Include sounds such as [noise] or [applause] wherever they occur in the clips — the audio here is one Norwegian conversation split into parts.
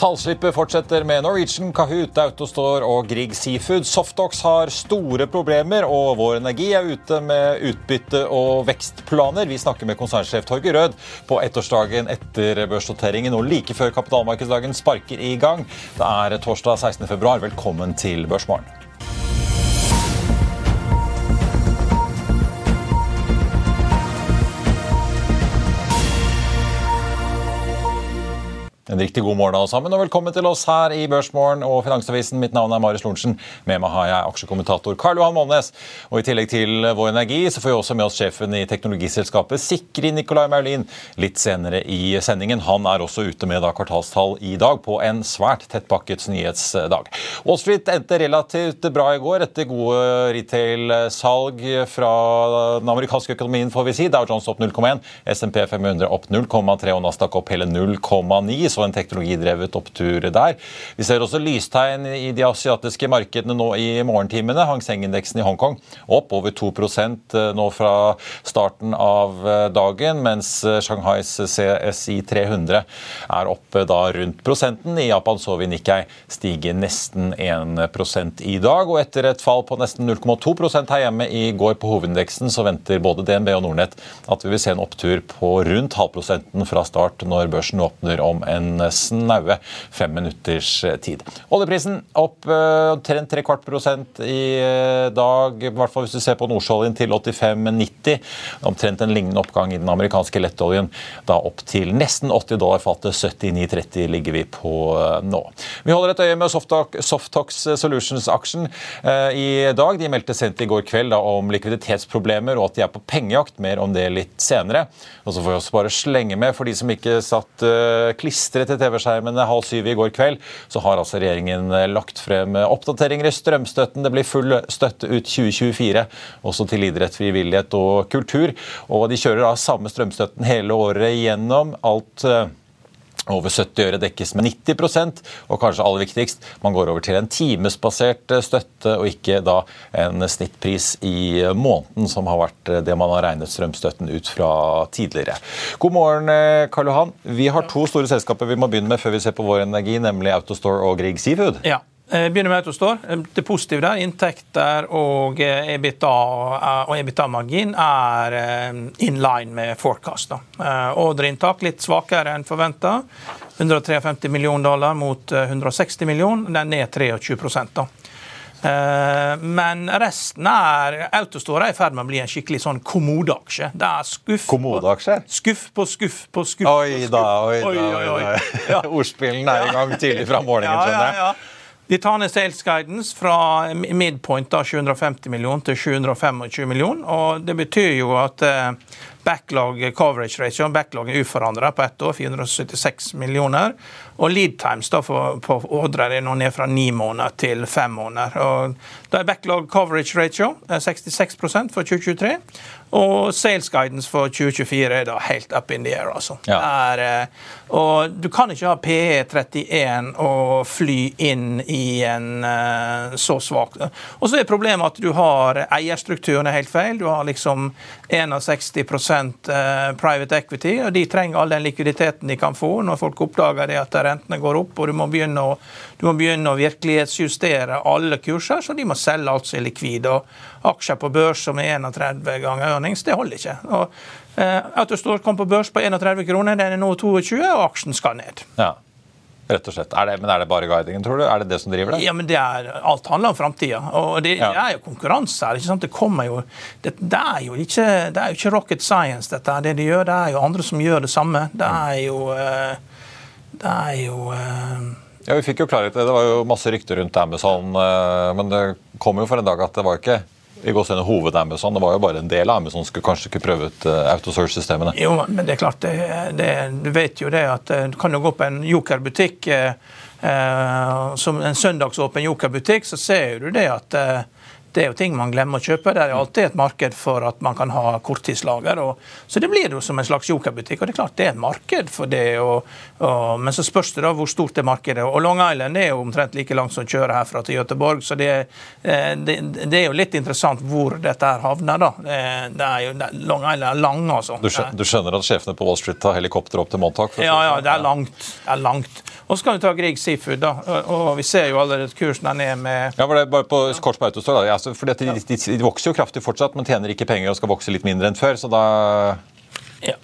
Tallslippet fortsetter med Norwegian, Kahoot, Autostore og Grieg Seafood. Softox har store problemer, og Vår Energi er ute med utbytte- og vekstplaner. Vi snakker med konsernsjef Torgeir Rød på ettårsdagen etter børsnoteringen og like før kapitalmarkedsdagen sparker i gang. Det er torsdag 16.2. Velkommen til Børsmorgen. En riktig god morgen alle sammen, og velkommen til oss her i Børsmorgen og Finansavisen. Mitt navn er Marius Lorentzen. Med meg har jeg aksjekommentator Karl Johan Månes. Og i tillegg til Vår Energi så får vi også med oss sjefen i teknologiselskapet Sikri, Nicolai Maulin, litt senere i sendingen. Han er også ute med da kvartalstall i dag på en svært tettpakket nyhetsdag. Wall Street endte relativt bra i går etter gode retail-salg fra den amerikanske økonomien, får vi si. Dow Jones opp 0,1, SMP 500 opp 0,3 og Nasdaq opp hele 0,9 så en teknologidrevet opptur der. Vi ser også lystegn i de asiatiske markedene nå i morgentimene. Hang Seng-indeksen i Hongkong opp over 2% nå fra starten av dagen, mens Shanghais CSI 300 er oppe da rundt prosenten. I Japan så vi Nikkei stige nesten 1% i dag, og etter et fall på nesten 0,2 her hjemme i går på hovedindeksen, så venter både DNB og Nordnett at vi vil se en opptur på rundt halvprosenten fra start når børsen åpner om en snaue fem minutters tid. Oljeprisen opp omtrent tre kvart prosent i dag, i hvert fall hvis du ser på Nordsjøoljen til 85,90. Omtrent en lignende oppgang i den amerikanske lettoljen, da opp til nesten 80 dollar fatet. 79,30 ligger vi på nå. Vi holder et øye med Softox Solutions-aksjen i dag. De meldte sent i går kveld da, om likviditetsproblemer og at de er på pengejakt. Mer om det litt senere. Og så får vi også bare slenge med for de som ikke satt uh, klistret til TV-skjermene halv syv i går kveld, så har altså regjeringen lagt frem oppdateringer i strømstøtten. Det blir full støtte ut 2024, også til idrett, frivillighet og kultur. Og de kjører da samme strømstøtten hele året igjennom. Alt over 70 øre dekkes med 90 og kanskje aller viktigst, man går over til en timesbasert støtte og ikke da en snittpris i måneden, som har vært det man har regnet strømstøtten ut fra tidligere. God morgen, Karl Johan. Vi har to store selskaper vi må begynne med før vi ser på vår energi, nemlig Autostore og Grieg Seafood. Ja. Begynner med Autostore. Det positive der, inntekter og EBITDA og EBITDA-margin er in line med forecast. Ordreinntak litt svakere enn forventa. 153 millioner dollar mot 160 millioner. Den er ned 23 da. Men resten er Autostore er i ferd med å bli en skikkelig sånn kommodeaksje. Det er skuff Kommodeaksje? Skuff på skuff på skuff. Oi da, oi da. Oi, oi, oi. [laughs] Ordspillene er i gang tidlig fra morgenen, skjønner jeg. Ja, ja, ja. De tar ned sales guidance fra midpoint da 750 millioner til 725 millioner. og Det betyr jo at backlog coverage ratio backlog er uforandra på ett år, 476 millioner. Og lead times da for, på ordrer er nå ned fra ni måneder til fem måneder. og Da er backlog coverage ratio 66% for 2023. Og sales guidance for 2024 er da helt up in the air, altså. Ja. Er, eh, og du kan ikke ha PE31 og fly inn i en eh, så svak Og så er problemet at du har eierstrukturen er helt feil. Du har liksom 61 eh, private equity, og de trenger all den likviditeten de kan få når folk oppdager det at rentene går opp, og du må begynne å, du må begynne å virkelighetsjustere alle kurser, så de må selge alt som er likvid. og aksjer på børs som er 31 ganger earnings, det holder ikke. Og, eh, Autostore kom på børs på 31 kroner, den er nå 22, og aksjen skal ned. Ja, rett og slett. Er det, men er det bare guidingen, tror du? Er det det som driver det? Ja, men det er, Alt handler om framtida. Og det, Ja. det er jo konkurranse her. ikke sant? Det kommer jo, det, det, er jo ikke, det er jo ikke rocket science, dette. Det de gjør, det er jo andre som gjør det samme. Det er jo eh, Det er jo eh, Ja, Vi fikk jo klarhet i det. Det var jo masse rykter rundt Amazon, eh, men det kom jo for en dag at det var ikke i går sender hoved-Amazon. Det var jo bare en del av Amazon som kanskje ikke prøve ut uh, autosource-systemene. Jo, men det er klart, det, det, du vet jo det at eh, du kan jo gå på en jokerbutikk, eh, som en søndagsåpen jokerbutikk, så ser du det at eh, det er jo ting man glemmer å kjøpe. Det er alltid et marked for at man kan ha korttidslager. Og, så det blir jo som en slags jokerbutikk. Og det er klart det er et marked for det. Og, og, men så spørs det da hvor stort det markedet er. Og Long Island er jo omtrent like langt som kjører herfra til Göteborg, så det, eh, det, det er jo litt interessant hvor dette her havner, da. Det, det er jo, Long Island er lang, altså. Du skjønner, du skjønner at sjefene på Wall Street tar helikopter opp til Montauk? Ja, ja, sånn? det er langt. Det er langt. Og så kan du ta Grieg Seafood, da. Og, vi ser jo allerede kursen er ned med Ja, var det bare på kort på Autostore, da. Altså, at de, de, de vokser jo kraftig fortsatt, men tjener ikke penger og skal vokse litt mindre enn før. så da... Ja.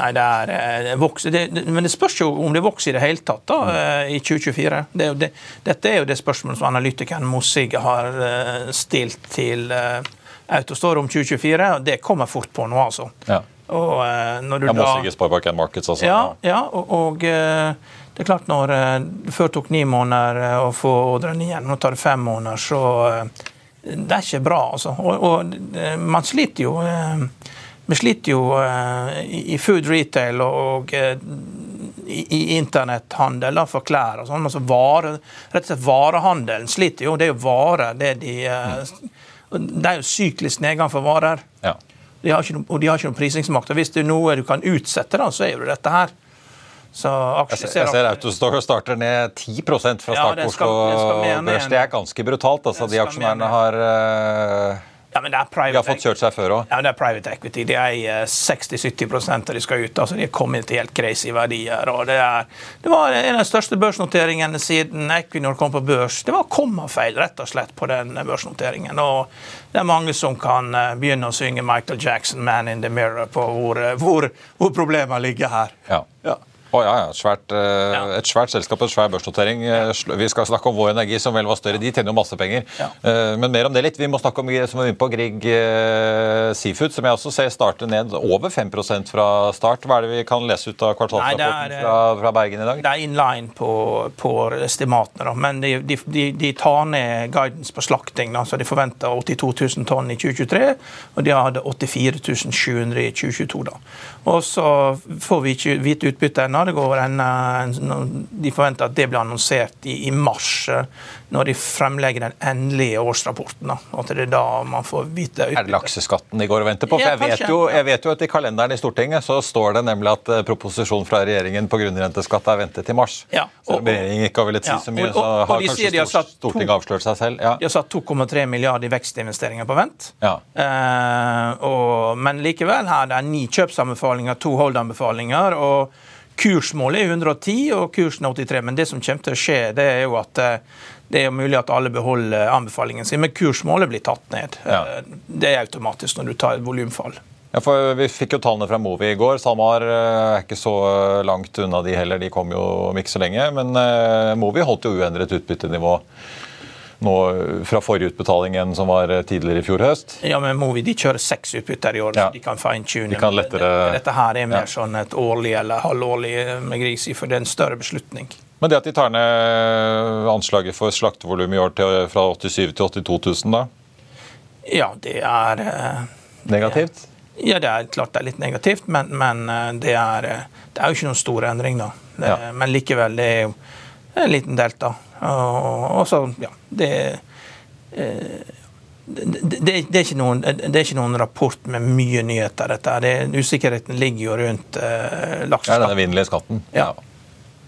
Nei, det er eh, det vokser, det, det, Men det spørs jo om det vokser i det hele tatt da, eh, i 2024. Det er det, dette er jo det spørsmålet som analytikeren Mossig har eh, stilt til Autostore om 2024, og det kommer fort på nå, altså. Ja. Og når du må da sige Sparebank Markets, altså. Ja, ja og, og det er klart når eh, før tok ni måneder eh, å få ordren igjen, nå tar det fem måneder, så eh, det er ikke bra, altså. Og, og man sliter jo Vi sliter jo i food retail og i, internetthandel da, for klær og sånn. Altså vare, rett og slett varehandelen sliter jo. Det er jo varer. Det, de, eh, det er jo syklisk nedgang for varer. Ja. De har ikke og de har ikke noen prisingsmakt. Og hvis det er noe du kan utsette, da, så er jo det dette her. Så aksjer ser, jeg ser Autostore starter ned 10 fra på det skal børs. Det er ganske brutalt. altså. De aksjonærene har, eh, Ja, men det er de har fått kjørt seg før òg. Ja, det er private equity. De er 60-70% av de skal ut. altså De er kommet til helt crazy verdier. og Det, er, det var en av de største børsnoteringene siden Equinor kom på børs. Det var kommafeil rett og slett på den børsnoteringen. og Det er mange som kan eh, begynne å synge Michael Jackson 'Man in the Mirror' på hvor, eh, hvor, hvor problemene ligger her. Ja. Ja. Å, ja, ja. Svært, eh, Ja. Et svært selskap en svær børsnotering. Eh, Vi skal snakke om Vår Energi, som vel var større. De tjener jo masse penger. Eh, Men mer om det litt. Vi må snakke om som er inne på, Grieg eh, Seafood, som jeg også ser starter ned over 5% fra start. Hva er det vi kan lese ut av kvartalsrapporten fra, fra Bergen i dag? Det er inline på, på estimatene, da. men de, de, de, de tar ned guidance på slakting. Da. så De forventer 82 000 tonn i 2023, og de hadde 84 700 i 2022. Da. Og så får vi ikke vite utbyttet ennå. Det går en, en, De forventer at det blir annonsert i, i mars, eh, når de fremlegger den endelige årsrapporten. Da. At det er da man får vite Er det lakseskatten de går og venter på? For jeg vet, jo, jeg vet jo at i kalenderen i Stortinget så står det nemlig at eh, proposisjonen fra regjeringen på grunnrenteskatt er ventet til mars. Ja, Så og- regjeringen ikke har villet si så mye, så så og- og har kanskje de har Stor- to- Stortinget avslørt seg selv. Ja. De har satt 2,3 milliarder i vekstinvesteringer på vent. Ja. Eh, og, men likevel her det er ni kjøpsanbefalinger, to hold-anbefalinger. og Kursmålet er 110 og kursen er 83, men det som kommer til å skje, det er jo at eh, det er mulig at alle beholder anbefalingen sin, men kursmålet blir tatt ned. Ja. Eh, Det er automatisk når du tar et volumfall. Ja, for Vi fikk jo tallene fra Movi i går. SalMar eh, er ikke så langt unna de heller. De kom jo om ikke så lenge. Men Movi holdt jo uendret utbyttenivå nå eh, fra forrige utbetaling enn som var eh, tidligere i fjor høst. Ja, men Movi de kjører seks utbytter i år, Ja. så de kan fine-tune. De kan lettere- Dette her er mer Ja. sånn et årlig eller halvårlig med med i, for det er en større beslutning. Men det at de tar ned anslaget for slaktevolum i år til, fra 87 til 82 000, da? Ja, det er eh, Negativt? Ja, det er klart det er litt negativt, men, men eh, det, er, eh, det er jo ikke noen stor endring, da. Det, Ja. Men likevel, det er jo en liten delta. Og, så, ja, det eh, det, det, er ikke noen, det er ikke noen rapport med mye nyheter. dette. Det, usikkerheten ligger jo rundt eh, lakseskatten. Ja, den evinnelige skatten. Ja.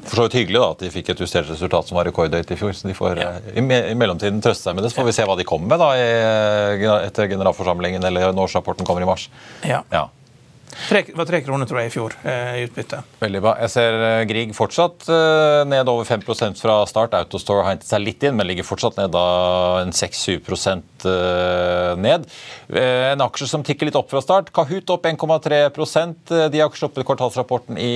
For så vidt hyggelig da, at de fikk et justert resultat som var rekordhøyt i fjor. så de får ja. i, i, mellomtiden trøste seg med det. Så får vi se hva de kommer med da, i, etter generalforsamlingen eller når årsrapporten kommer i mars. Ja. ja. Det var tre kroner tror jeg, i fjor eh, i utbytte. Veldig bra. Jeg ser eh, Grieg fortsatt eh, ned over 5% fra start. Autostore har hentet seg litt inn, men ligger fortsatt ned da en 6-7 ned. En aksje som tikker litt opp fra start. Kahoot opp 1,3 De har sluppet kvartalsrapporten i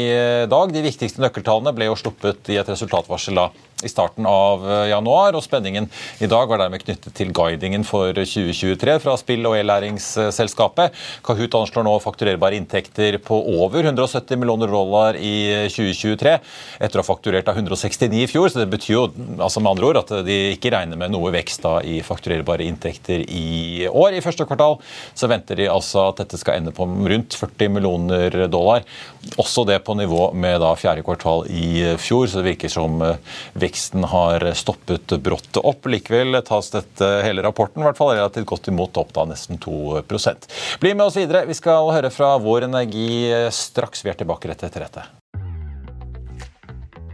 dag. De viktigste nøkkeltallene ble jo sluppet i et resultatvarsel da i starten av januar, og spenningen i dag var dermed knyttet til guidingen for 2023 fra spill- og e-læringsselskapet. Kahoot anslår nå fakturerbare inntekter på over 170 millioner dollar i 2023, etter å ha fakturert av 169 i fjor. Så det betyr jo altså med andre ord at de ikke regner med noe vekst da i fakturerbare inntekter i år. I første kvartal så venter de altså at dette skal ende på rundt 40 millioner dollar. Også det på nivå med da fjerde kvartal i fjor, så det virker som veksten har stoppet brått opp. Likevel tas dette hele rapporten i hvert fall relativt godt imot, opp da nesten 2% Bli med oss videre. Vi skal høre fra Vår Energi straks. Vi er tilbake rett etter dette.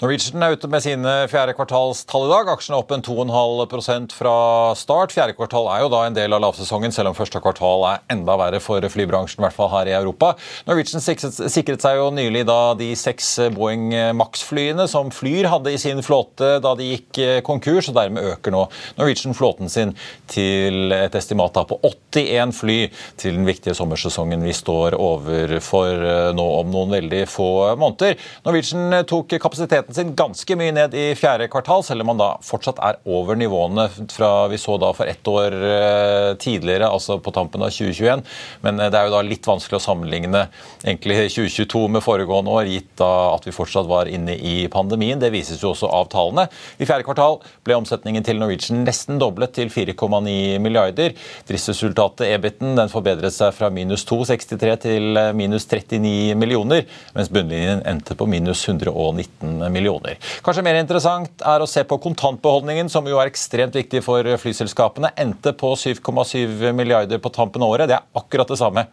Norwegian er ute med sine fjerde kvartalstall i dag. Aksjene er opp en 2,5% fra start. Fjerde kvartal er jo da en del av lavsesongen, selv om første kvartal er enda verre for flybransjen, i hvert fall her i Europa. Norwegian sikret seg jo nylig da de seks Boeing Max-flyene som Flyr hadde i sin flåte da de gikk konkurs, og dermed øker nå Norwegian flåten sin til et estimat da på 81 fly til den viktige sommersesongen vi står overfor nå om noen veldig få måneder. Norwegian tok kapasiteten aktiviteten sin ganske mye ned i fjerde kvartal, selv om man da fortsatt er over nivåene fra vi så da for ett år tidligere, altså på tampen av 2021. Men det er jo da litt vanskelig å sammenligne egentlig 2022 med foregående år, gitt da at vi fortsatt var inne i pandemien. Det vises jo også av tallene. I fjerde kvartal ble omsetningen til Norwegian nesten doblet til 4,9 milliarder. Driftsresultatet, EBIT-en, den forbedret seg fra minus 2,63 til minus 39 millioner, mens bunnlinjen endte på minus 119 millioner millioner. Kanskje mer interessant er å se på kontantbeholdningen, som jo er ekstremt viktig for flyselskapene. Endte på 7,7 milliarder på tampen av året. Det er akkurat det samme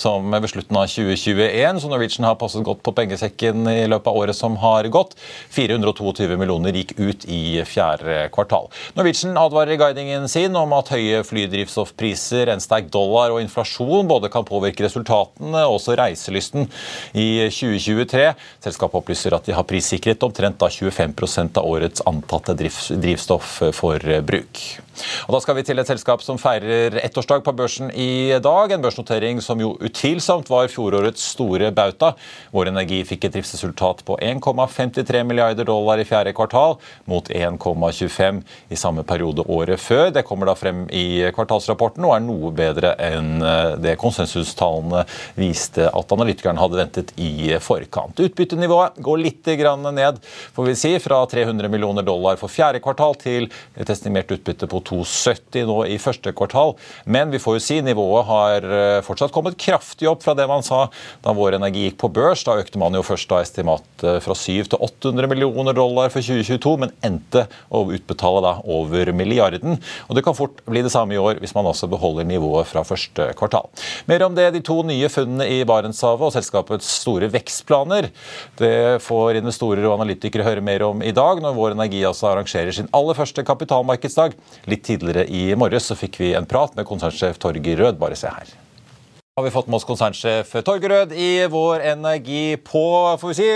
som ved slutten av 2021, så Norwegian har passet godt på pengesekken i løpet av året som har gått. 422 millioner gikk ut i fjerde kvartal. Norwegian advarer i guidingen sin om at høye flydrivstoffpriser, en sterk dollar og inflasjon både kan påvirke resultatene og også reiselysten i 2023. Selskapet opplyser at de har prissikret om omtrent da 25% av årets antatte drivstofforbruk. Og Da skal vi til et selskap som feirer ettårsdag på børsen i dag. En børsnotering som jo utvilsomt var fjorårets store bauta. Vår Energi fikk et driftsresultat på 1,53 milliarder dollar i fjerde kvartal, mot 1,25 i samme periode året før. Det kommer da frem i kvartalsrapporten og er noe bedre enn eh, det konsensustallene viste at analytikerne hadde ventet i forkant. Utbyttenivået går litt ned får vi si, fra 300 millioner dollar for fjerde kvartal til et estimert utbytte på 270 nå i første kvartal. Men vi får jo si nivået har eh, fortsatt kommet kraftig opp fra det man sa da Vår Energi gikk på børs. Da økte man jo først da estimatet fra 7 til 800 millioner dollar for 2022, men endte å utbetale da over milliarden. Og det kan fort bli det samme i år hvis man også beholder nivået fra første kvartal. Mer om det, de to nye funnene i Barentshavet og selskapets store vekstplaner. Det får investorer og analytikere høre mer om i dag, når Vår Energi altså arrangerer sin aller første kapitalmarkedsdag. Litt tidligere i morges så fikk vi en prat med konsernsjef Torgeir Rød. Bare se her. Har vi fått med oss konsernsjef Torger Rød i Vår Energi på får vi si,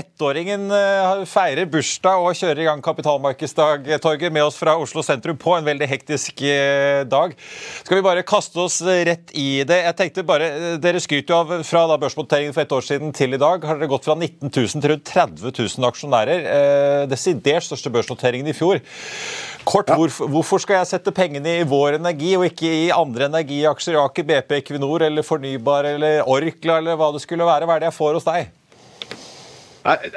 Ettåringen eh, feirer bursdag og kjører i gang kapitalmarkedsdag, Torger, med oss fra Oslo sentrum på en veldig hektisk eh, dag. Skal vi bare kaste oss rett i det? Jeg tenkte bare, eh, Dere skryter jo av fra da børsnoteringen for ett år siden til i dag. Har dere gått fra 19 000 til rundt 30 000 aksjonærer. Desidert største børsnoteringen i fjor. Kort, ja. hvorfor, hvorfor skal jeg sette pengene i Vår Energi og ikke i andre energiaksjer? Aker BP, Equinor eller Fornybar eller Orkla eller hva det skulle være. Hva er det jeg får hos deg?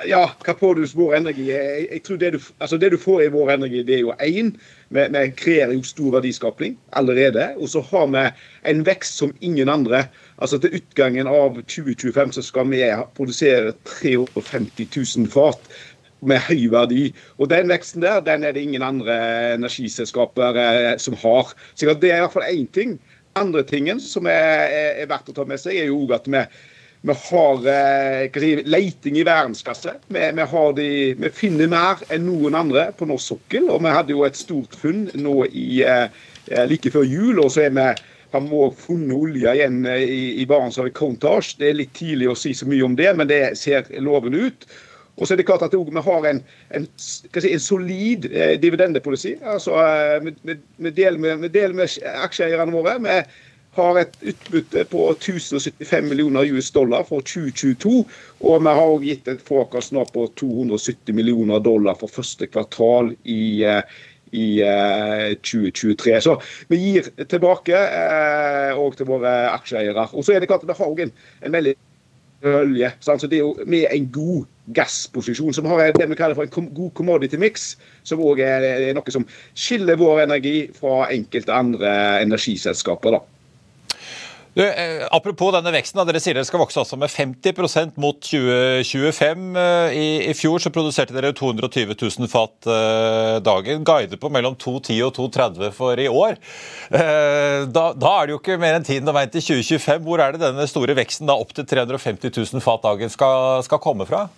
Ja, hva får du hos Vår Energi? Jeg, jeg tror det du, altså det du, får i Vår Energi, det er jo én. Vi, vi kreerer jo stor verdiskapning allerede. Og så har vi en vekst som ingen andre. Altså Til utgangen av 2025 så skal vi produsere 350 000 fat med høy verdi. Og Den veksten der den er det ingen andre energiselskaper eh, som har. Så Det er i hvert fall én ting. Andre tingen som er, er, er, verdt å ta med seg, er jo at vi, vi har eh, si, leiting i verdensklasse. Vi, vi, de, vi, finner mer enn noen andre på norsk sokkel. Og vi hadde jo et stort funn nå i, eh, like før jul. og så er vi har vi òg funnet olje igjen eh, i, i Barentshavet Countach. Det er litt tidlig å si så mye om det, men det ser lovende ut. Og så er det klart at vi har en, en, si, en solid eh, dividendepoliti. Altså, eh, vi, vi, deler med, vi, med, aksjeeierne våre. Vi har et utbytte på 1075 millioner US dollar for 2022. Og vi har også gitt et frakast nå på 270 millioner dollar for første kvartal i, eh, i eh, 2023. Så vi gir tilbake uh, til våre aksjeeiere. Og så er det klart at vi har en, en veldig olje. Så det er jo med en god gassposisjon, som har det vi kaller for en god commodity mix, som òg er, noe som skiller vår energi fra enkelte andre energiselskaper. da. Du, eh, apropos denne veksten, dere sier dere skal vokse altså med 50% mot 2025. Eh, I, I, fjor så produserte dere 220 000 fat eh, dagen. Guider på mellom 210 og 230 for i år. Da, da, er det jo ikke mer enn tiden og veien til 2025. Hvor er det denne store veksten da opp til 350 000 fat dagen skal, skal komme fra?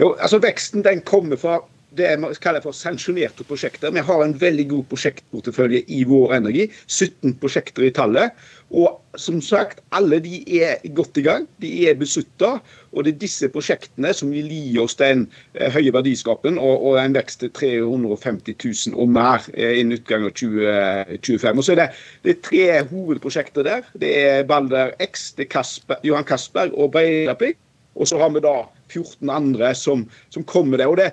Jo, altså Veksten den kommer fra det jeg kaller for sanksjonerte prosjekter. Vi har en veldig god prosjektportefølje i Vår Energi. 17 prosjekter i tallet. Og som sagt, alle de er godt i gang. De er beslutta. Og det er disse prosjektene som vil gi oss den eh, høye verdiskapen og, og, en vekst til 350 000 og mer eh, innen utgangen av 2025. Og så er det, det er tre hovedprosjekter der. Det er Balder X, det er Kasper, Johan Castberg og Breidapik. Og så har vi da 14 andre som, som kommer der. og det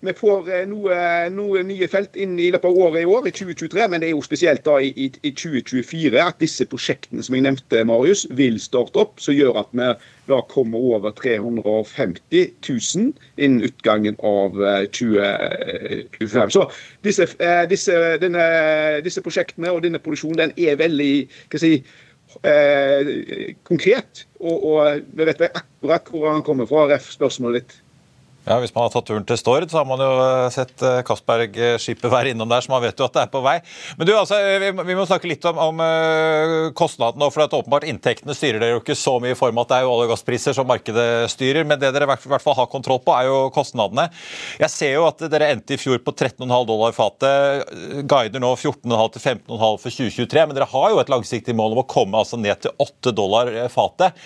vi får eh, noen noe nye felt inn i løpet av året i år, i 2023, men det er jo spesielt da i, i, 2024 at disse prosjektene som jeg nevnte, Marius, vil starte opp. Som gjør at vi da kommer over 350 000 innen utgangen av 2025. Eh, Så disse, eh, disse, denne, disse prosjektene og denne produksjonen den er veldig hva si, konkret. Og, og vi vet akkurat hvor han kommer fra, ref. spørsmålet ditt. Ja, Hvis man har tatt turen til Stord, så har man jo eh, sett eh, Castberg-skipet være innom der, så man vet jo at det er på vei. Men du, altså, Vi må snakke litt om, om kostnadene. for at åpenbart Inntektene styrer dere jo ikke så mye i form av at det er jo olje- og gasspriser som markedet styrer. Men det dere i hvert fall har kontroll på, er jo kostnadene. Jeg ser jo at dere endte i fjor på 13,5 dollar fatet. Guider nå 14,5 til 15,5 for 2023. Men dere har jo et langsiktig mål om å komme altså ned til 8 dollar fatet.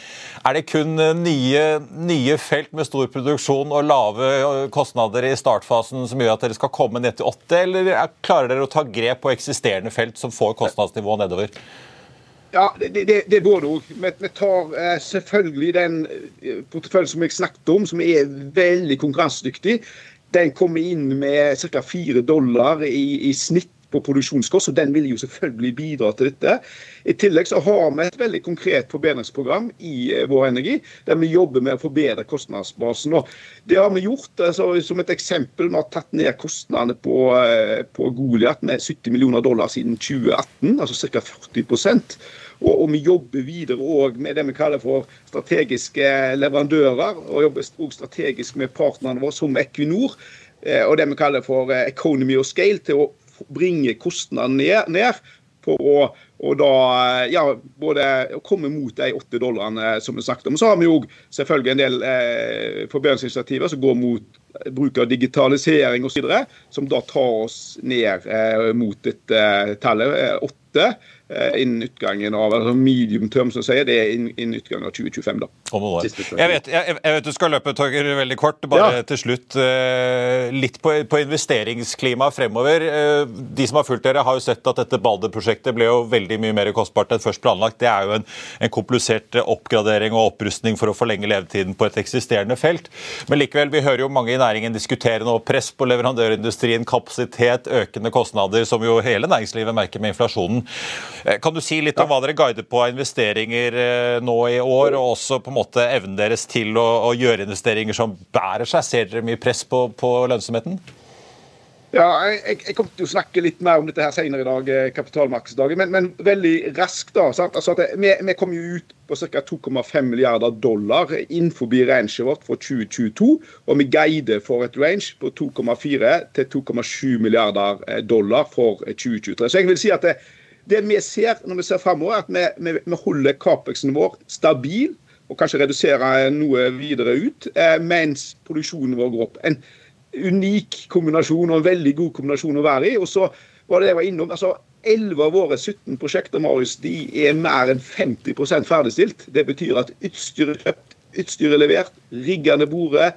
Er det kun nye, nye felt med stor produksjon og lave lave kostnader i startfasen som gjør at dere skal komme ned til 8, eller klarer dere å ta grep på eksisterende felt som får kostnadsnivået nedover? Ja, det, det, det er både òg. Vi, vi, tar eh, selvfølgelig den eh, porteføljen som jeg snakket om, som er veldig konkurransedyktig. Den kommer inn med ca. 4 dollar i, i snitt på produksjonskost, og den vil jo selvfølgelig bidra til dette. I tillegg så har vi et veldig konkret forbedringsprogram i eh, Vår Energi, der vi jobber med å forbedre kostnadsbasen. Og det har vi gjort. Altså, som et eksempel, vi har tatt ned kostnadene på, eh, på Goliat med 70 millioner dollar siden 2018, altså ca. 40 og, og, vi jobber videre også med det vi kaller for strategiske leverandører, og jobber også strategisk med partnerne våre som Equinor. Og det vi kaller for economy og scale, til å bringe kostnadene ned, på å og da, ja, både komme mot de åtte dollarene som vi snakket om. Så har vi jo selvfølgelig en del eh, forbedringsinitiativer som går mot bruk av digitalisering osv., som da tar oss ned eh, mot dette eh, tallet, åtte. eh, innen utgangen av altså medium term, som sier, det er innen utgangen av 2025. da. Jeg vet, jeg, jeg vet, du skal løpe, Torger, veldig kort. Bare ja. til slutt. Eh, litt på, på investeringsklima fremover. Eh, de som har fulgt dere, har jo sett at dette Balder-prosjektet ble jo veldig mye mer kostbart enn først planlagt. Det er jo en, en komplisert oppgradering og opprustning for å forlenge levetiden på et eksisterende felt. Men likevel, vi hører jo mange i næringen diskutere nå press på leverandørindustrien, kapasitet, økende kostnader, som jo hele næringslivet merker med inflasjonen. Eh, kan du si litt om hva dere guider på av investeringer eh, nå i år, og også på en måte evnen deres til å, å gjøre investeringer som bærer seg? Ser dere mye press på, på lønnsomheten? Ja, jeg, jeg, kommer til å snakke litt mer om dette her senere i dag, eh, kapitalmarkedsdagen, men, men, veldig raskt. da, altså det, vi, vi, kom jo ut på ca. 2,5 milliarder dollar innenfor ranget vårt for 2022. Og vi guider for et range på 2,4 til 2,7 milliarder dollar for 2023. Så jeg vil si at det, det vi ser når vi ser fremover, er at vi, vi, vi holder Capexen vår stabil, og kanskje reduserer noe videre ut, eh, mens produksjonen vår går opp. En, unik kombinasjon og en veldig god kombinasjon å være i. Og så var det jeg var innom, altså 11 av våre 17 prosjekter Marius, de er mer enn 50% ferdigstilt. Det betyr at utstyret kjøpt, utstyret er levert, riggene bordet,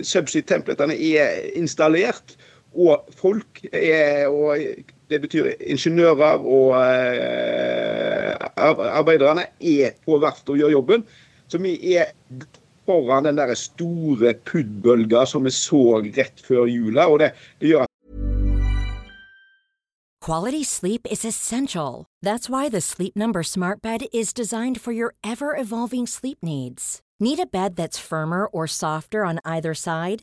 subsea-templetene er installert. Og folk er og Det betyr ingeniører og eh, arbeiderne er på verftet og gjør jobben. Så vi er foran den der store PUD-bølga som vi så rett før jula. og det, det gjør at Quality sleep is essential. That's why the Sleep Number Smart Bed is designed for your ever-evolving sleep needs. Need a bed that's firmer or softer on either side?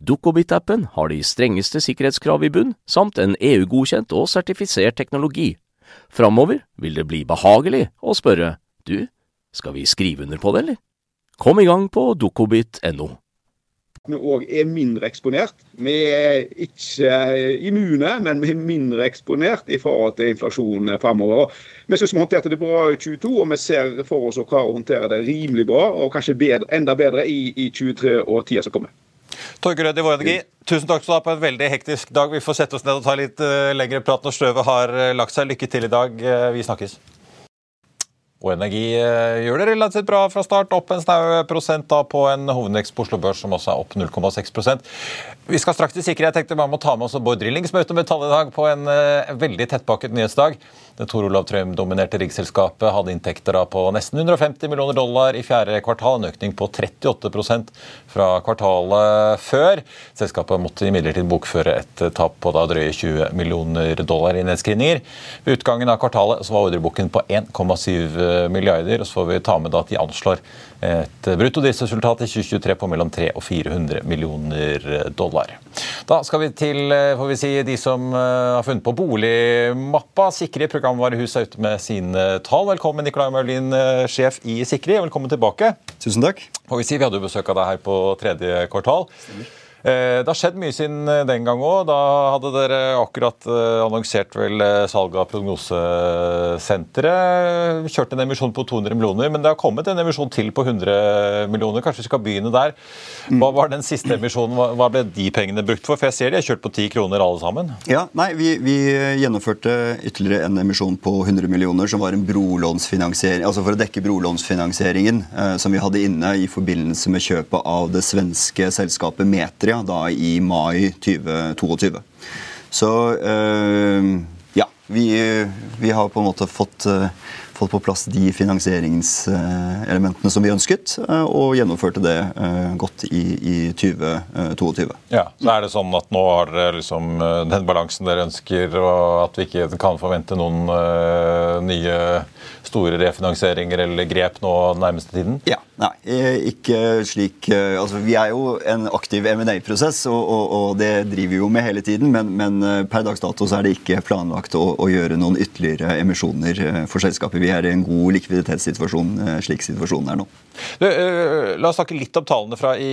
Dukkobit-appen har de strengeste sikkerhetskrav i bunn, samt en EU-godkjent og sertifisert teknologi. Framover vil det bli behagelig å spørre du, skal vi skrive under på det, eller? Kom i gang på dukkobit.no. Vi òg er mindre eksponert. Vi er ikke immune, men vi er mindre eksponert i forhold til inflasjon framover. Vi syns vi håndterte det bra i 2022, og vi ser for oss å klare å håndtere det rimelig bra, og kanskje bedre, enda bedre i, i 2023 og tida som kommer. Torgeir Rød i Vår Energi, tusen takk skal du ha på en veldig hektisk dag. Vi får sette oss ned og ta litt uh, lengre prat når støvet har uh, lagt seg. Lykke til i dag. Uh, vi snakkes. Og Energi eh, gjør det relativt bra fra start, opp en snau prosent da på en hovedvekst på Oslo Børs som også er opp 0,6% Vi skal straks til sikkerhet. Jeg tenkte bare må ta med oss Bård Drilling, som møter med tall i dag på en veldig tettpakket nyhetsdag. Det Tor Olav Trøim-dominerte riggselskapet hadde inntekter på nesten 150 millioner dollar i fjerde kvartal, en økning på 38% fra kvartalet før. Selskapet måtte imidlertid bokføre et tap på da drøye 20 millioner dollar i nedskrivninger. Ved utgangen av kvartalet så var ordreboken på 1,7 milliarder, og så får vi ta med at de anslår et bruttodriftsresultat i 2023 på mellom 300 og 400 millioner dollar. Da skal vi til får vi si, de som eh, har funnet på boligmappa. Sikri programvarehus er ute med sine tall. Velkommen, Nicolai Maulin, eh, sjef i Sikri. Velkommen tilbake. Tusen takk. Får vi si, Vi hadde jo besøk av deg her på tredje kvartal. Stemmer. Eh, det har skjedd mye siden eh, den gang òg. Da hadde dere akkurat eh, annonsert vel salget av prognosesenteret. Kjørt en emisjon på 200 millioner, men det har kommet en emisjon til på 100 millioner. Kanskje vi skal begynne der. Hva var den siste emisjonen? Hva ble de pengene brukt for? For jeg ser de har kjørt på 10 kroner alle sammen. Ja, nei, vi, vi gjennomførte ytterligere en emisjon på 100 millioner, som var en brolånsfinansiering, altså for å dekke brolånsfinansieringen som vi hadde inne i forbindelse med kjøpet av det svenske selskapet Metri Nigeria da i mai 2022. Så øh, ja, vi, vi, har på en måte fått, øh, fått på plass de finansieringselementene som vi ønsket, øh, og gjennomførte det godt i, i 2022. Ja, så er det sånn at nå har dere liksom den balansen dere ønsker, og at vi ikke kan forvente noen nye store refinansieringer eller grep nå den nærmeste tiden? Ja, nei, ikke slik eh, altså Vi er jo en aktiv M&A-prosess, og, og, og, det driver vi jo med hele tiden. Men, men eh, per dags dato så er det ikke planlagt å, å, gjøre noen ytterligere emisjoner eh, for selskapet. Vi er i en god likviditetssituasjon slik situasjonen er nå. Du, la oss snakke litt om tallene fra i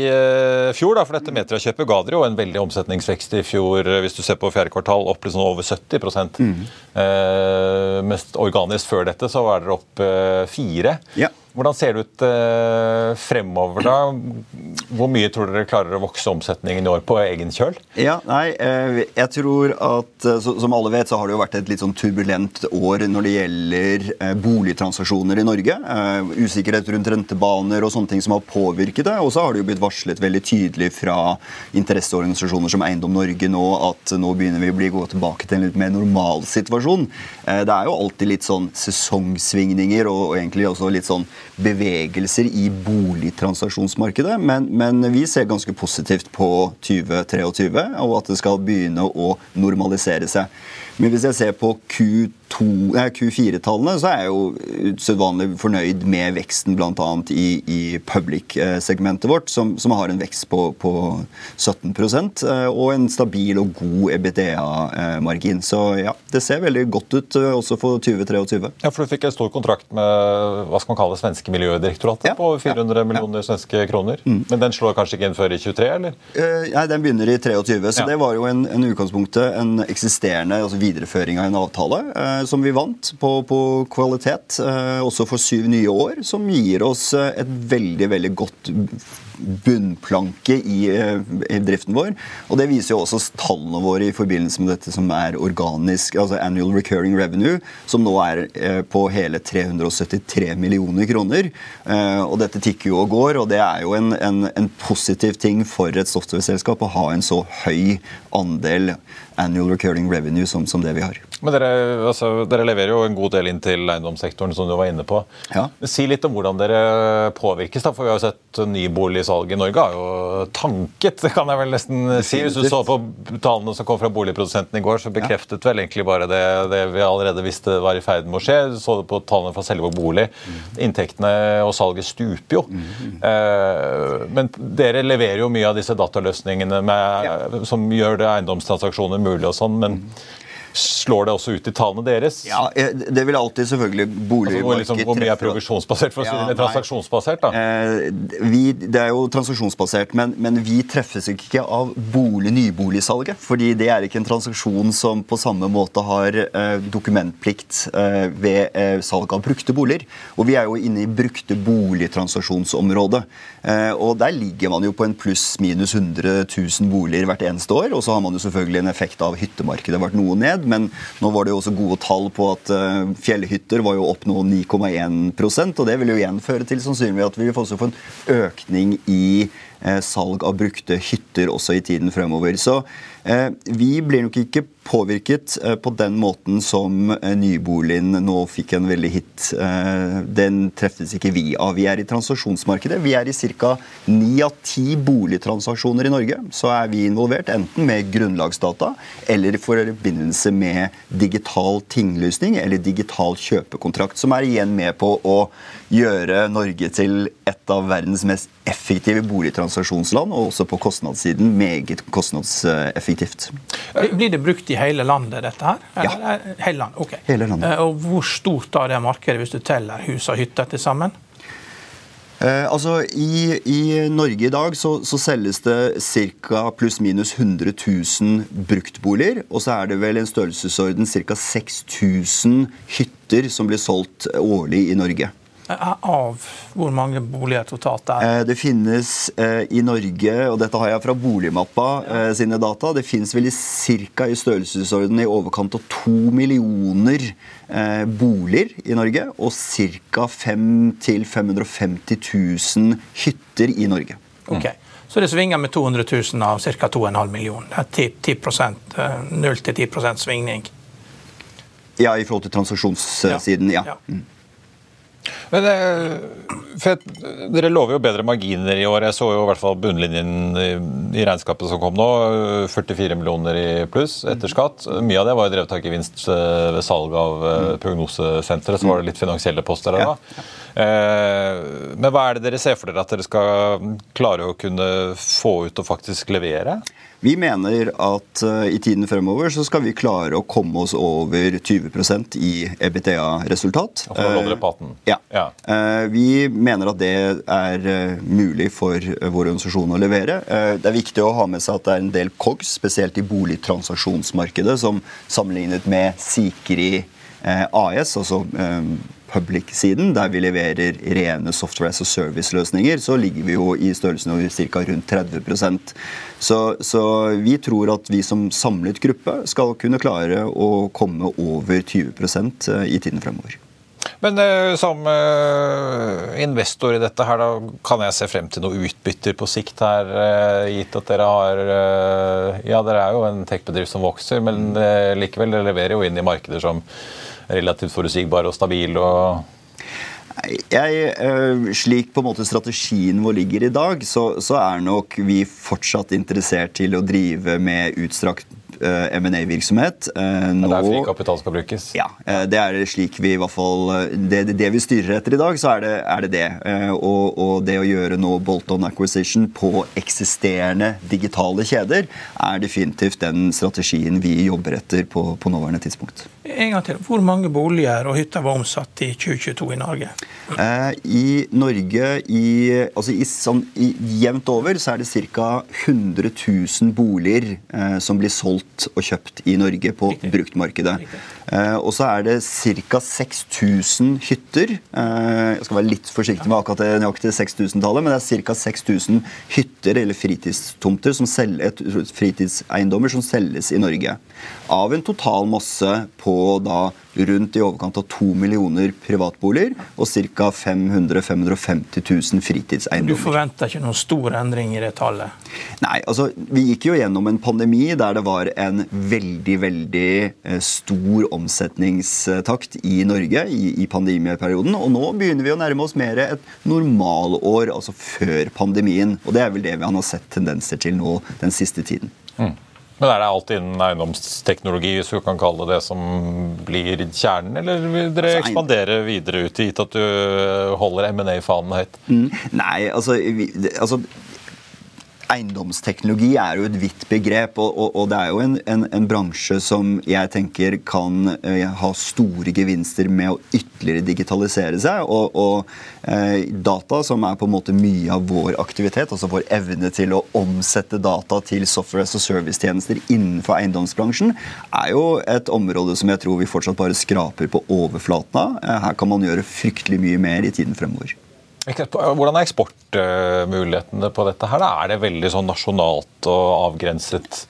fjor. Da, for dette Metra-kjøpet ga dere jo en veldig omsetningsvekst i fjor. Hvis du ser på fjerde kvartal, opp liksom over 70 mm. eh, Mest organisk før dette så var dere opp eh, fire. Ja. Hvordan ser det ut eh, fremover, da? Hvor mye tror dere klarer å vokse omsetningen i år på egen kjøl? Ja, nei, eh, jeg tror at eh, Som alle vet, så har det jo vært et litt sånn turbulent år når det gjelder eh, boligtransaksjoner i Norge. Usikkerhet rundt rentebaner og sånne ting som har påvirket det. Og så har det jo blitt varslet veldig tydelig fra interesseorganisasjoner som Eiendom Norge nå at nå begynner vi å bli gå tilbake til en litt mer normal situasjon. Det er jo alltid litt sånn sesongsvingninger og egentlig også litt sånn bevegelser i boligtransaksjonsmarkedet, men, men, vi ser ganske positivt på 2023 og at det skal begynne å normalisere seg. Men hvis jeg ser på Q4-tallene, så er jeg jo usedvanlig fornøyd med veksten bl.a. i, i public-segmentet vårt, som, som, har en vekst på, på 17 eh, og en stabil og god EBITDA-margin. Så ja, det ser veldig godt ut eh, også for 2023. Ja, for Du fikk en stor kontrakt med hva skal man kalle det, svenske Miljødirektoratet ja, på 400 ja, millioner svenske kroner. Mm. Men den slår kanskje ikke inn før i 23, eller? Uh, nei, den begynner i 23. Så det var jo en, en utgangspunktet en eksisterende altså videreføring av en avtale eh, som vi vant på, på kvalitet, eh, også for syv nye år, som gir oss eh, et veldig, veldig godt bunnplanke i, eh, i, driften vår. Og det viser jo også tallene våre i forbindelse med dette som er organisk, altså annual recurring revenue, som nå er eh, på hele 373 millioner kroner. Eh, og dette tikker jo og går, og det er jo en, en, en positiv ting for et software-selskap å ha en så høy andel annual recurring revenue som, som det vi har. Men dere, altså, dere, leverer jo en god del inn til eiendomssektoren, som du var inne på. Ja. Si litt om hvordan dere påvirkes. da, for Vi har jo sett nyboligsalg i Norge har jo tanket, det kan jeg vel nesten si. Hvis du så på tallene som kom fra boligprodusenten i går, så bekreftet ja. vel egentlig bare det, det, vi allerede visste var i ferd med å skje. Du så det på tallene fra selve bolig. Inntektene og salget stuper jo. Mm. Eh, men dere leverer jo mye av disse dataløsningene med, ja. som gjør det eiendomstransaksjoner mulig og sånn. men mm. Slår det også ut i tallene deres? Ja, eh, Det vil alltid selvfølgelig boligmarkedet altså, liksom, Hvor mye er provisjonsbasert? for å si ja, det, transaksjonsbasert? da? Eh, vi, det er jo transaksjonsbasert, men, men, vi treffes ikke av bolig, nyboligsalget. fordi det er ikke en transaksjon som på samme måte har eh, dokumentplikt eh, ved eh, salg av brukte boliger. Og vi er jo inne i brukte boligtransaksjonsområdet. Eh, og der ligger man jo på en pluss-minus 100 000 boliger hvert eneste år. Og så har man jo selvfølgelig en effekt av hyttemarkedet vært noe ned men nå var det jo også gode tall på at uh, fjellhytter var jo opp nå 9,1% og det vil jo igjen føre til sannsynligvis at vi vil få en økning i salg av brukte hytter også i tiden fremover. Så uh, vi blir nok ikke påvirket eh, på den måten som eh, nyboligen nå fikk en veldig hit. Eh, den treffes ikke vi av. Vi er i transaksjonsmarkedet. Vi er i ca. ni av ti boligtransaksjoner i Norge. Så er vi involvert enten med grunnlagsdata eller i forbindelse med digital tinglysning eller digital kjøpekontrakt, som er igjen med på å gjøre Norge til et av verdens mest effektive boligtransaksjonsland, og også på kostnadssiden meget kostnadseffektivt. Blir det brukt i hele landet, dette her? Eller, ja. Hele landet, ok. Hele landet. Eh, og Hvor stort er det markedet hvis du teller hus og hytter til sammen? Eh, altså, i, i, Norge i dag så, så selges det ca. pluss-minus 100 000 bruktboliger. Og så er det vel en størrelsesorden ca. 6000 hytter som blir solgt årlig i Norge. Av hvor mange boliger totalt det er? Eh, det finnes eh, i Norge, og dette har jeg fra Boligmappa eh, sine data, det finnes vel i ca. i størrelsesorden i overkant av to millioner boliger i Norge. Og ca. 500 550 000 hytter i Norge. Ok, Så det svinger med 200 000 av ca. 2,5 millioner. Det er 0-10% svingning? Ja, i forhold til transaksjonssiden, ja. ja. Men eh, for Dere lover jo bedre marginer i år. Jeg så jo i hvert fall bunnlinjen i regnskapet som kom nå. 44 millioner i pluss etter skatt. Mye av det var jo drevet av gevinst eh, ved salg av eh, prognosesenteret. Så var det litt finansielle poster der da. Men hva er det dere ser for dere at dere skal klare å kunne få ut og faktisk levere? Vi mener at uh, i tiden fremover så skal vi klare å komme oss over 20% i EBTA-resultat. Uh, ja. ja. Uh, vi mener at det er mulig for vår organisasjon å levere. det er viktig å ha med seg at det er en del COGS, spesielt i boligtransaksjonsmarkedet, som sammenlignet med Sikri AS, altså public-siden, der vi leverer rene software as a service-løsninger, så ligger vi jo i størrelsen ca. rundt 30% så, så vi tror at vi som samlet gruppe skal kunne klare å komme over 20 eh, i tiden fremover. Men uh, som uh, investor i dette her, da kan jeg se frem til noe utbytter på sikt her, gitt at dere har Ja, dere er jo en tech-bedrift som vokser, men likevel, dere leverer jo inn i markeder som relativt forutsigbar og stabil? og jeg, eh, slik på en måte strategien vår ligger i dag, så, så er nok vi fortsatt interessert til å drive med utstrakt uh, M&A-virksomhet. Uh, det er fri kapital skal brukes? Ja. Det er slik vi i hvert fall det, det, det vi styrer etter i dag, så er det er det. det. Og, og, det å gjøre nå bolt-on acquisition på eksisterende digitale kjeder er definitivt den strategien vi jobber etter på, på nåværende tidspunkt. En gang til. Hvor mange boliger og hytter var omsatt i 2022 i Norge? I Norge, i, altså i, sånn, i, jevnt over, så er det ca. 100 000 boliger som blir solgt og kjøpt i Norge på Riktig. bruktmarkedet. Riktig. Eh, og så er det ca. 6000 hytter. Eh, jeg skal være litt forsiktig med akkurat det nøyaktige 6000-tallet, men det er ca. 6000 hytter eller fritidstomter, som selger, fritidseiendommer som selges i Norge. Av en total masse på da rundt i overkant av to millioner privatboliger og ca. 500 550 000 fritidseiendommer. Du forventer ikke noen stor endring i det tallet? Nei, altså vi gikk jo gjennom en pandemi der det var en veldig, veldig eh, stor omsetningstakt i Norge i, i pandemiperioden. Og nå begynner vi å nærme oss mer et normalår, altså før pandemien. Og det er vel det vi har sett tendenser til nå den siste tiden. Mm. Men Er det alt innen eiendomsteknologi hvis du kan kalle det det som blir kjernen, eller vil dere altså, ekspandere videre ut, gitt at du holder M&A-fanen høyt? Mm, nei, altså, vi, altså Eiendomsteknologi er jo et vidt begrep, og, og, og det er jo en, en, en, bransje som jeg tenker kan uh, ha store gevinster med å ytterligere digitalisere seg. Og, og uh, data, som er på en måte mye av vår aktivitet, altså vår evne til å omsette data til software as a service-tjenester innenfor eiendomsbransjen, er jo et område som jeg tror vi fortsatt bare skraper på overflaten av. Uh, her kan man gjøre fryktelig mye mer i tiden fremover. Hvordan er eksportmulighetene på dette? her? Er det veldig sånn nasjonalt og avgrenset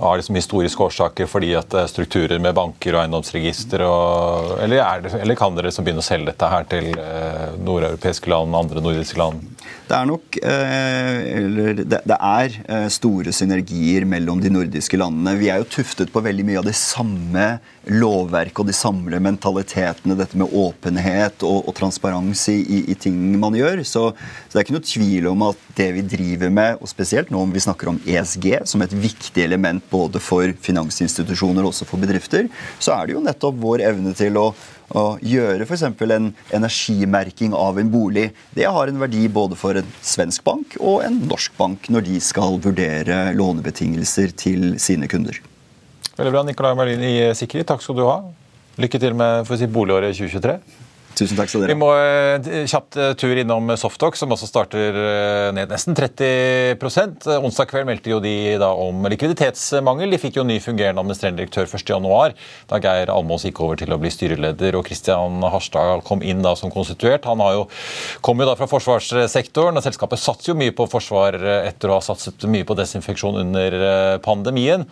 av liksom historiske årsaker fordi at det er strukturer med banker og eiendomsregister? Og, eller, det, eller, kan dere liksom begynne å selge dette her til eh, nordeuropeiske land, andre nordiske land? Det er nok eh, eller det, det er eh, store synergier mellom de nordiske landene. Vi er jo tuftet på veldig mye av det samme lovverket og de samme mentalitetene. Dette med åpenhet og, og transparens i, i, i, ting man gjør. Så, så, det er ikke noe tvil om at det vi driver med, og spesielt nå om vi snakker om ESG som et viktig element både for finansinstitusjoner og også for bedrifter, så er det jo nettopp vår evne til å å gjøre f.eks. en energimerking av en bolig, det har en verdi både for en svensk bank og en norsk bank når de skal vurdere lånebetingelser til sine kunder. Veldig bra, Nicolai Merlin i Sikri. Takk skal du ha. Lykke til med si, boligåret 2023. Tusen takk skal dere ha. må eh, kjapt eh, tur innom Softalk, som også starter eh, ned nesten 30 Eh, Onsdag kveld meldte jo de da om likviditetsmangel. De fikk jo ny fungerende administrerende direktør 1.1, da Geir Almås gikk over til å bli styreleder og Kristian Harstad kom inn da som konstituert. Han har jo, kom jo da fra forsvarssektoren, og selskapet satser jo mye på forsvar eh, etter å ha satset mye på desinfeksjon under eh, pandemien.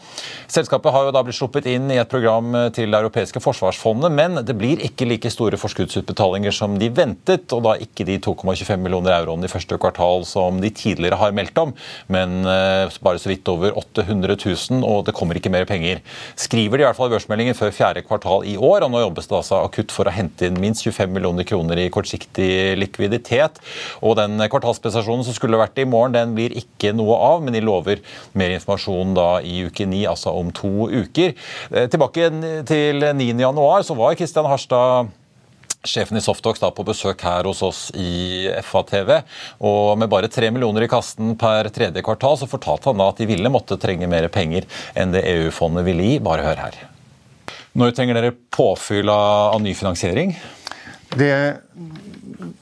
Selskapet har jo da blitt sluppet inn i et program eh, til Det europeiske forsvarsfondet, men det blir ikke like store forskuddsutbetalinger som de ventet, og da ikke de 2,25 millioner euroene i første kvartal som de tidligere har meldt om, men eh, bare så vidt over 800 000, og det kommer ikke mer penger. Skriver de i hvert fall i børsmeldingen før fjerde kvartal i år, og nå jobbes det altså akutt for å hente inn minst 25 millioner kroner i kortsiktig likviditet. Og den kvartalsprestasjonen som skulle vært i morgen, den blir ikke noe av, men de lover mer informasjon da i uke ni, altså om to uker. Eh, Tilbake til 9. januar, så var Kristian Harstad sjefen i Softox da på besøk her hos oss i FA-TV. Og med bare tre millioner i kassen per tredje kvartal, så fortalte han da at de ville måtte trenge mer penger enn det EU-fondet ville gi. Bare hør her. Når trenger dere påfyll av, av ny finansiering? Det,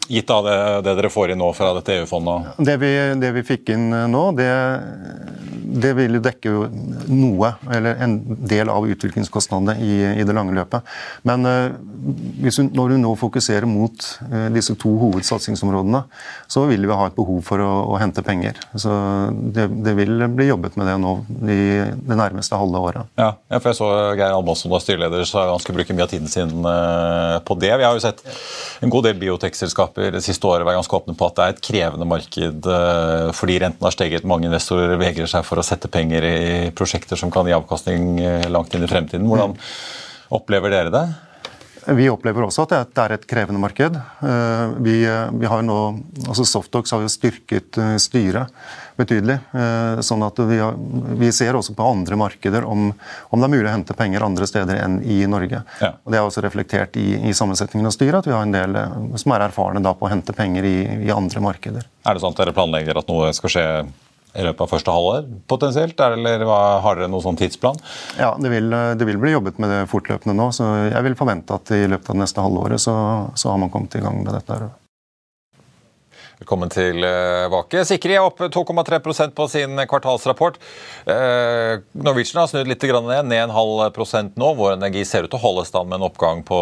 Gitt av det, det dere får inn nå fra dette EU-fondet? det, vi, det vi fikk inn eh, nå, det, det vil jo dekke noe, eller en del av utviklingskostnadene i, i det lange løpet. Men eh, hvis når du nå fokuserer mot eh, disse to hovedsatsingsområdene, så vil vi ha et behov for å, å hente penger. Så det, det vil bli jobbet med det nå i det nærmeste halve året. Ja, for jeg så Geir Almås som var styreleder, så han skulle bruke mye av tiden sin på det. Vi har jo sett en god del biotekselskaper det siste året var ganske åpne på at det er et krevende marked eh, fordi renten har steget. Mange investorer vegrer seg for å sette penger i prosjekter som kan gi avkastning eh, langt inn i fremtiden. Hvordan opplever dere det? Vi opplever også at det er et krevende marked. Eh, Vi, vi har nå, altså Softox har jo styrket eh, styret betydelig. eh, sånn at vi, har, vi ser også på andre markeder om, om det er mulig å hente penger andre steder enn i Norge. Ja. Og Det er også reflektert i, i sammensetningen av styret at vi har en del eh, som er erfarne da på å hente penger i, i andre markeder. Er det sånn at dere planlegger at noe skal skje i løpet av første halvår potensielt? Eller har dere noen sånn tidsplan? Ja, det vil, det vil bli jobbet med det fortløpende nå, så jeg vil forvente at i løpet av det neste halvåret så, så har man kommet i gang med dette. her. Velkommen tilbake. Sikri er oppe 2,3% på sin kvartalsrapport. Eh, Norwegian har snudd litt ned, ned en halv prosent nå. Vår Energi ser ut til å holde stand med en oppgang på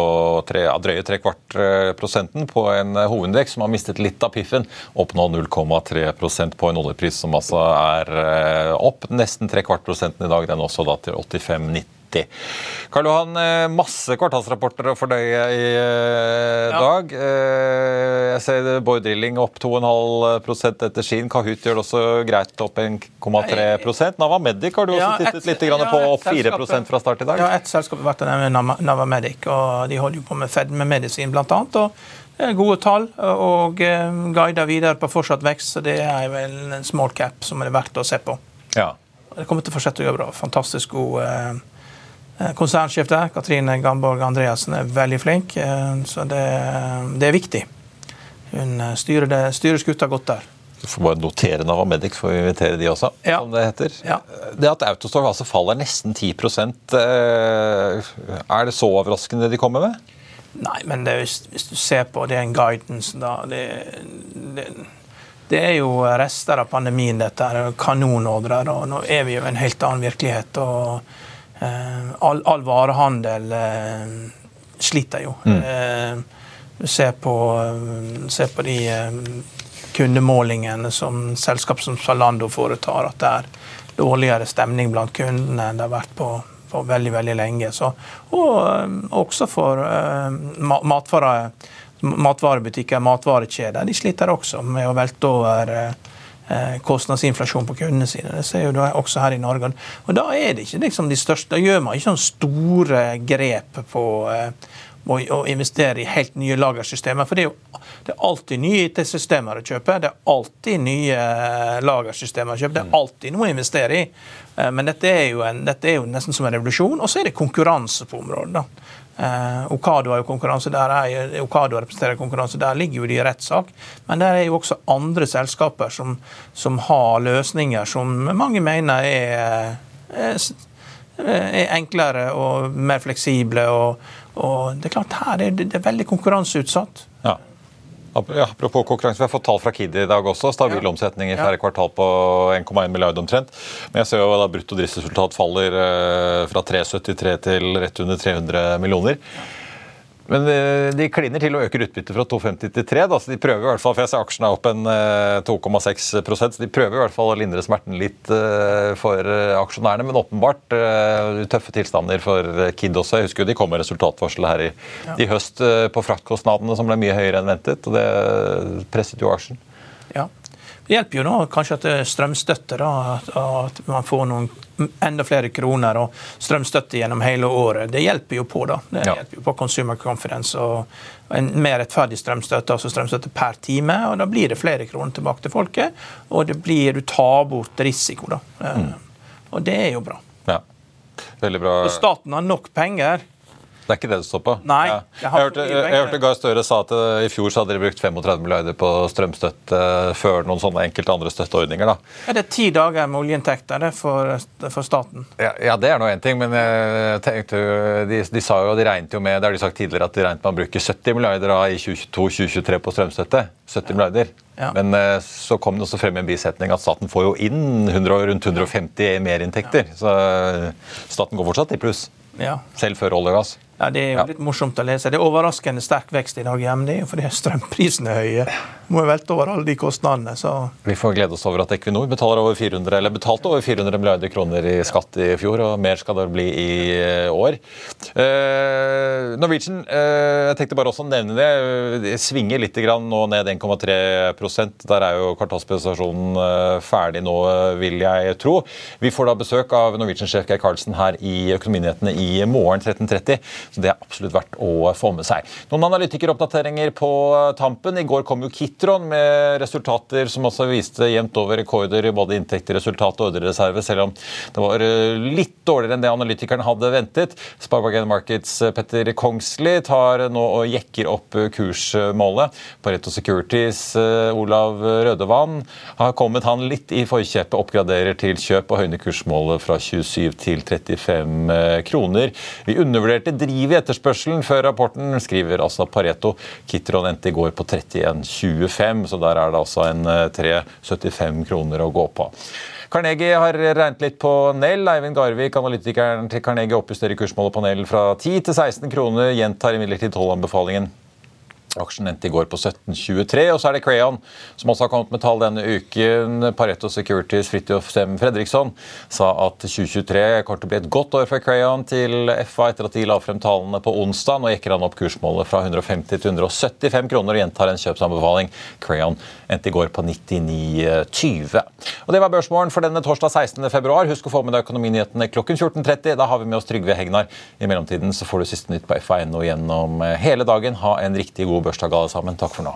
tre, drøye tre kvart eh, prosenten på en hovedindeks som har mistet litt av piffen. Opp nå 0,3% på en oljepris som altså er eh, opp nesten tre kvart prosenten i dag. Den også da til 85,90. Karl Johan, eh, masse kvartalsrapporter å fordøye i eh, Ja. dag. Eh, Jeg ser Bård Drilling opp 2,5 etter sin. Kahoot gjør det også greit opp 1,3 Navamedic har du også Ja, tittet litt grann ja, på, opp 4 selskap- fra start i dag. Ja, ett selskap har vært Nav- Navamedic, og de holder jo på med Fed med medisin, Og det er gode tall, og guider videre på fortsatt vekst, så det er vel en small cap som er verdt å se på. Ja. Det kommer til å fortsette å gjøre bra. Fantastisk god konsernsjef der. Katrine Gamborg Andreassen er veldig flink, eh, så det, det er viktig. Hun eh, styrer, det, styrer skuta godt der. Du får bare notere Nava Medic, får vi invitere de også, Ja. som det heter. Ja. Det at Autostore altså faller nesten 10 eh, er det så overraskende det de kommer med? Nei, men det, hvis, du ser på den guidance, da det, det, det er jo rester av pandemien, dette er kanonordrer. og Nå er vi jo i en helt annen virkelighet. og eh, all, all varehandel eh, sliter jo. Eh, du ser på, se, på de eh, kundemålingene som selskap som Zalando foretar, at det er dårligere stemning blant kundene enn det har vært på, på veldig veldig lenge. Så, og eh, også for eh, matvare, matvarebutikker, matvarekjeder. De sliter også med å velte over eh, eh, kostnadsinflasjon på kundene sine. Det ser jo du også her i Norge. Og da er det ikke liksom de største, da gjør man ikke sånne store grep på eh, å investere i helt nye lagersystemer. For det er jo det er alltid nye IT-systemer å kjøpe. Det er alltid nye eh, lagersystemer å kjøpe. Det er alltid noe å investere i. Eh, Men dette er jo, en, dette er jo nesten som en revolusjon. Og så er det konkurranse på området. da. Eh, Okado har jo konkurranse der, er, Okado representerer konkurranse, der ligger jo de i rettssak. Men der er jo også andre selskaper som, som har løsninger som mange mener er, er, er enklere og mer fleksible. og Og det er klart, her er det, det er veldig konkurranseutsatt. Ja. Apropos konkurranse, Vi har fått tall fra Kid i dag også. Stabil ja. omsetning i fjerde kvartal på 1,1 milliard omtrent. Men jeg ser jo da brutto driftsresultat faller eh, fra 373 til rett under 300 millioner. Men eh, de kliner til å øke utbyttet fra 2,50 til 3. Da, så de prøver i hvert fall, for jeg ser aksjene er opp en 2,6 eh, så de prøver i hvert fall å lindre smerten litt eh, for aksjonærene. Men åpenbart tøffe tilstander for Kid også. Jeg husker jo de kom med resultatvarsel her i, ja. i høst på fraktkostnadene som ble mye høyere enn ventet. og Det presset jo aksjen. Ja. Det hjelper jo nå kanskje at det er strømstøtte, da, at man får noen enda flere kroner og strømstøtte gjennom hele året. Det hjelper jo på da. Det ja. hjelper jo på Consumer Confidence og en mer rettferdig strømstøtte, altså strømstøtte per time. og Da blir det flere kroner tilbake til folket, og det blir, du tar bort risiko. da. Mm. Og det er jo bra. Ja. Veldig bra. Og staten har nok penger det er ikke det det står på? Nei. Ja. Jeg, jeg, hørte, jeg, hørte Gahr Støre sa at uh, i fjor så hadde de brukt 35 milliarder på strømstøtte uh, før noen sånne enkelte andre støtteordninger. da. Ja, Det er ti dager med oljeinntekter for, for, staten. Ja, ja det er nå én ting, men jeg tenkte, de, de, sa jo, de regnet jo med det har de sagt tidligere, at de regnet med å bruke 70 milliarder da, i 2022-2023 på strømstøtte. 70 milliarder. Ja. Men uh, så kom det også frem i en bisetning at staten får jo inn 100, rundt 150 i merinntekter. Ja. Så staten går fortsatt i pluss. Ja. Selv før olje og gass. Ja, Det er jo litt morsomt å lese. Det er overraskende sterk vekst i dag hjemme. Det er jo fordi [laughs] strømprisene er høye. Må jo velte over alle de kostnadene. så... Vi får glede oss over at Equinor betaler over 400, eller betalte over 400 milliarder kroner i skatt i fjor, og mer skal det bli i eh, år. Uh, Norwegian, uh, jeg tenkte bare også å nevne det. Det svinger litt grann nå ned 1,3 Der er jo kvartalsprestasjonen uh, ferdig nå, vil jeg tro. Vi får da besøk av Norwegian-sjef Geir Karlsen her i Økonominyhetene i morgen 13.30. Så det er absolutt verdt å få med seg. Noen analytikeroppdateringer på tampen. I går kom jo Kitron med resultater som også viste jevnt over rekorder i både inntekter, resultat og ordrereserve, selv om det var eh, litt dårligere enn det analytikerne hadde ventet. Sparebank Markets eh, Petter Kongsli tar nå og jekker opp eh, kursmålet. Pareto Securities Olav Rødevann har kommet han litt i forkjøpet, oppgraderer til kjøp og høyner kursmålet fra 27 til 35 kroner. Vi undervurderte driv i etterspørselen før rapporten, skriver altså Pareto. Kitron endte i går på 31,25, så der er det altså en 3,75 eh, kroner å gå på. Carnegie har regnet litt på Nell. Eivind Garvik, analytikeren til Carnegie, oppjusterer kursmålet på Nell fra 10 til 16 kroner, gjentar imidlertid tolvanbefalingen Aksjen endte i går på 17,23. Og så er det Crayon, som også har kommet med tall denne uken. Pareto Securities Fridtjof Sem Fredriksson sa at 2023 kommer til å bli et godt år for Crayon til FA etter at de la frem tallene på onsdag. Nå jekker han opp kursmålet fra 150 til 175 kroner og gjentar en kjøpsanbefaling. Crayon endte i går på 99,20. Og Det var børsmålen for denne torsdag 16. februar. Husk å få med deg økonominyhetene klokken 14.30. Da har vi med oss Trygve Hegnar. I mellomtiden så får du siste nytt på FA.no gjennom hele dagen. Ha en riktig god bursdag alle sammen. Takk for nå.